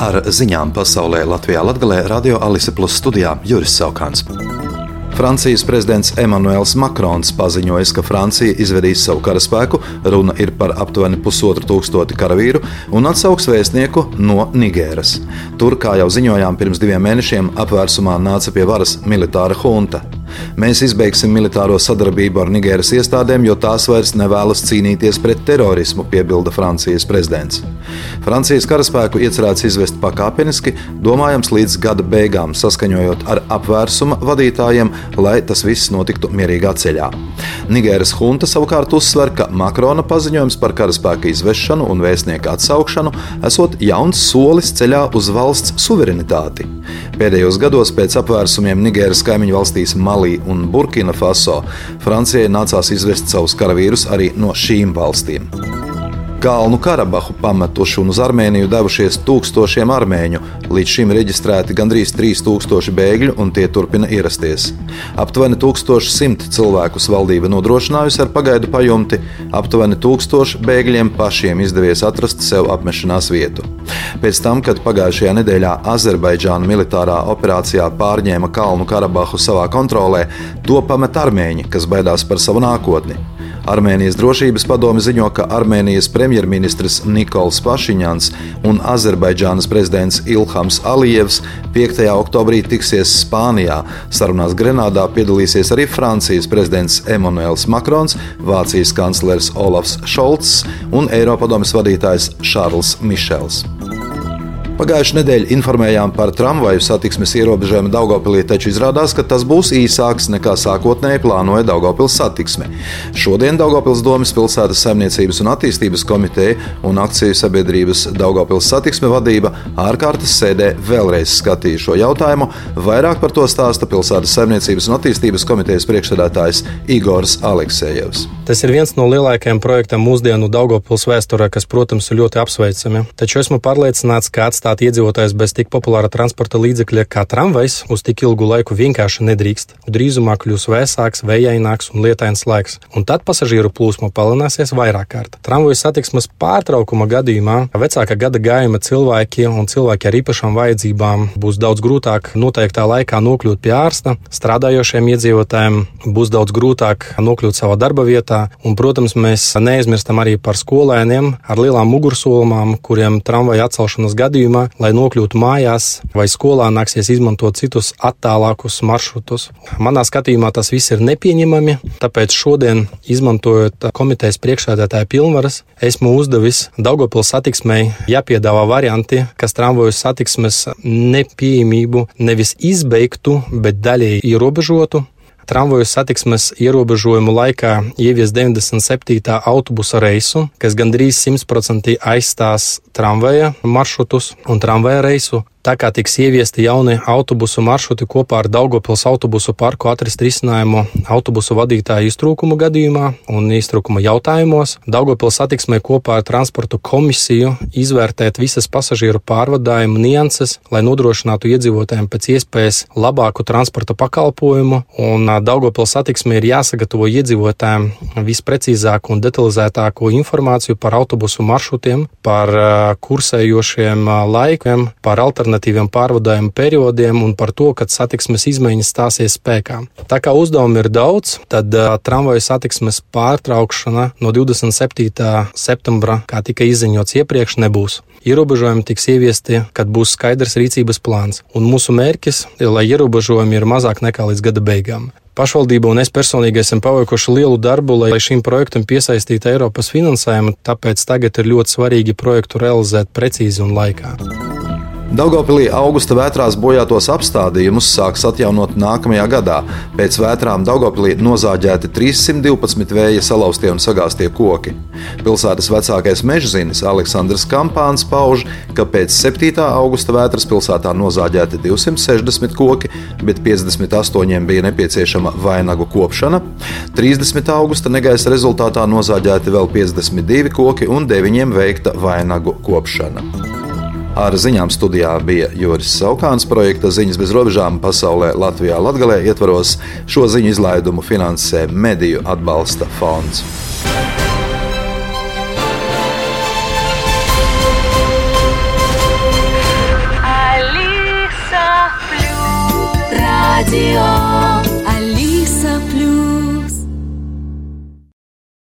Ar ziņām pasaulē Latvijā Latvijā Radio Alise Plus studijā Juris Saukāns. Francijas prezidents Emmanuels Makrons paziņojis, ka Francija izvedīs savu karaspēku, runa ir par aptuveni pusotru tūkstoti karavīru, un atsauks vēstnieku no Nigēras. Tur, kā jau ziņojām pirms diviem mēnešiem, apvērsumā nāca pie varas militāra junta. Mēs izbeigsim militāro sadarbību ar Nigēras iestādēm, jo tās vairs nevēlas cīnīties pret terorismu, piebilda Francijas prezidents. Francijas karaspēku iecerēts izvest pakāpeniski, domājams līdz gada beigām, saskaņojot ar apvērsuma vadītājiem, lai tas viss notiktu mierīgā ceļā. Nigēras junta savukārt uzsver, ka Makrona paziņojums par karaspēka izvešanu un vēstnieku atsaukšanu esot jauns solis ceļā uz valsts suverenitāti. Pēdējos gados pēc apvērsumiem Nigēras kaimiņu valstīs Malī un Burkina Faso Francijai nācās izvest savus karavīrus arī no šīm valstīm. Kalnu Karabahu pametuši un uz Armēniju devušies tūkstošiem armēņu. Līdz šim reģistrēti gandrīz 3000 bēgļu, un tie turpina ierasties. Aptuveni 1100 cilvēkus valdība nodrošinājusi ar pagaidu pajumti, aptuveni 1000 bēgļiem pašiem izdevies atrast sev apmešanās vietu. Pēc tam, kad pagājušajā nedēļā Azerbaidžāna militārā operācijā pārņēma Kalnu Karabahu savā kontrolē, to pamet armēņi, kas baidās par savu nākotni. Armēnijas drošības padome ziņo, ka Armēnijas premjerministrs Nikols Pašiņans un Azerbaidžānas prezidents Ilhams Alijevs 5. oktobrī tiksies Spānijā. Sarunās Grenādā piedalīsies arī Francijas prezidents Emmanuels Makrons, Vācijas kanclers Olafs Šolts un Eiropadomes vadītājs Šārls Mišels. Pagājušajā nedēļā informējām par tramvaju satiksmes ierobežojumu Daugopilī, taču izrādās, ka tas būs īsāks nekā sākotnēji plānoja Daugopils satiksme. Šodien Daugopils domas pilsētas saimniecības un attīstības komiteja un akciju sabiedrības Daugopils satiksme vadība ārkārtas sēdē vēlreiz skatīja šo jautājumu. Vairāk par to stāsta pilsētas saimniecības un attīstības komitejas priekšsēdētājs Igors Aleksējevs. Tas ir viens no lielākajiem projektiem mūsdienu Daugopils vēsturē, kas, protams, ir ļoti apsveicami. Taču esmu pārliecināts, ka atstāt atstāt iedzīvotājus bez tik populāra transporta līdzekļa kā tramvajs uz tik ilgu laiku vienkārši nedrīkst. Drīzumā kļūs vēsāks, vējaināks un lietains laiks, un tad pasažieru plūsma palielināsies vairāk kārt. Tramvaju satiksmes pārtraukuma gadījumā vecāka gada gājuma cilvēki un cilvēki ar īpašām vajadzībām būs daudz grūtāk noteiktā laikā nokļūt pie ārsta, strādājošiem iedzīvotājiem būs daudz grūtāk nokļūt savā darba vietā, un, protams, mēs neaizmirstam arī par skolēniem ar lielām mugursolumām, kuriem tramvaju atcelšanas gadījumā gadījumā, lai nokļūtu mājās vai skolā, nāksies izmantot citus attālākus maršrutus. Manā skatījumā tas viss ir nepieņemami, tāpēc šodien, izmantojot komitejas priekšsēdētāja pilnvaras, esmu uzdevis Daugopils satiksmei jāpiedāvā varianti, kas tramvaju satiksmes nepieejamību nevis izbeigtu, bet daļēji ierobežotu, tramvaju satiksmes ierobežojumu laikā ievies 97. autobusa reisu, kas gandrīz 100% aizstās tramvaja maršrutus un tramvaja reisu Tā kā tiks ieviesti jauni autobusu maršruti kopā ar Daugopils autobusu parku atrast risinājumu autobusu vadītāju iztrūkuma gadījumā un iztrūkuma jautājumos, Daugopils satiksmē kopā ar transportu komisiju izvērtēt visas pasažieru pārvadājumu nianses, lai nodrošinātu iedzīvotājiem pēc iespējas labāku transporta pakalpojumu, un Daugopils satiksmē ir jāsagatavo iedzīvotājiem visprecīzāku un detalizētāko informāciju par autobusu maršrutiem, par kursējošiem laikiem, par alternatīviem alternatīviem pārvadājumu periodiem un par to, kad satiksmes izmaiņas stāsies spēkā. Tā kā uzdevumi ir daudz, tad uh, tramvaju satiksmes pārtraukšana no 27. septembra, kā tika izziņots iepriekš, nebūs. Ierobežojumi tiks ieviesti, kad būs skaidrs rīcības plāns, un mūsu mērķis ir, lai ierobežojumi ir mazāk nekā līdz gada beigām. Pašvaldība un es personīgi esam paveikuši lielu darbu, lai šim projektam piesaistītu Eiropas finansējumu, tāpēc tagad ir ļoti svarīgi projektu realizēt precīzi un laikā. Daugopilī augusta vētrās bojātos apstādījumus sāks atjaunot nākamajā gadā. Pēc vētrām Daugopilī nozāģēti 312 vēja salauztie un sagāztie koki. Pilsētas vecākais mežzinis Aleksandrs Kampāns pauž, ka pēc 7. augusta vētras pilsētā nozāģēti 260 koki, bet 58 bija nepieciešama vainagu kopšana. 30. augusta negaisa rezultātā nozāģēti vēl 52 koki un 9 veikta vainagu kopšana. Ar ziņām studijā bija Juris Saukāns. Projekta Ziņas bez robežām pasaulē Latvijā Latgalē ietvaros. Šo ziņu izlaidumu finansē Mediju atbalsta fonds. Radio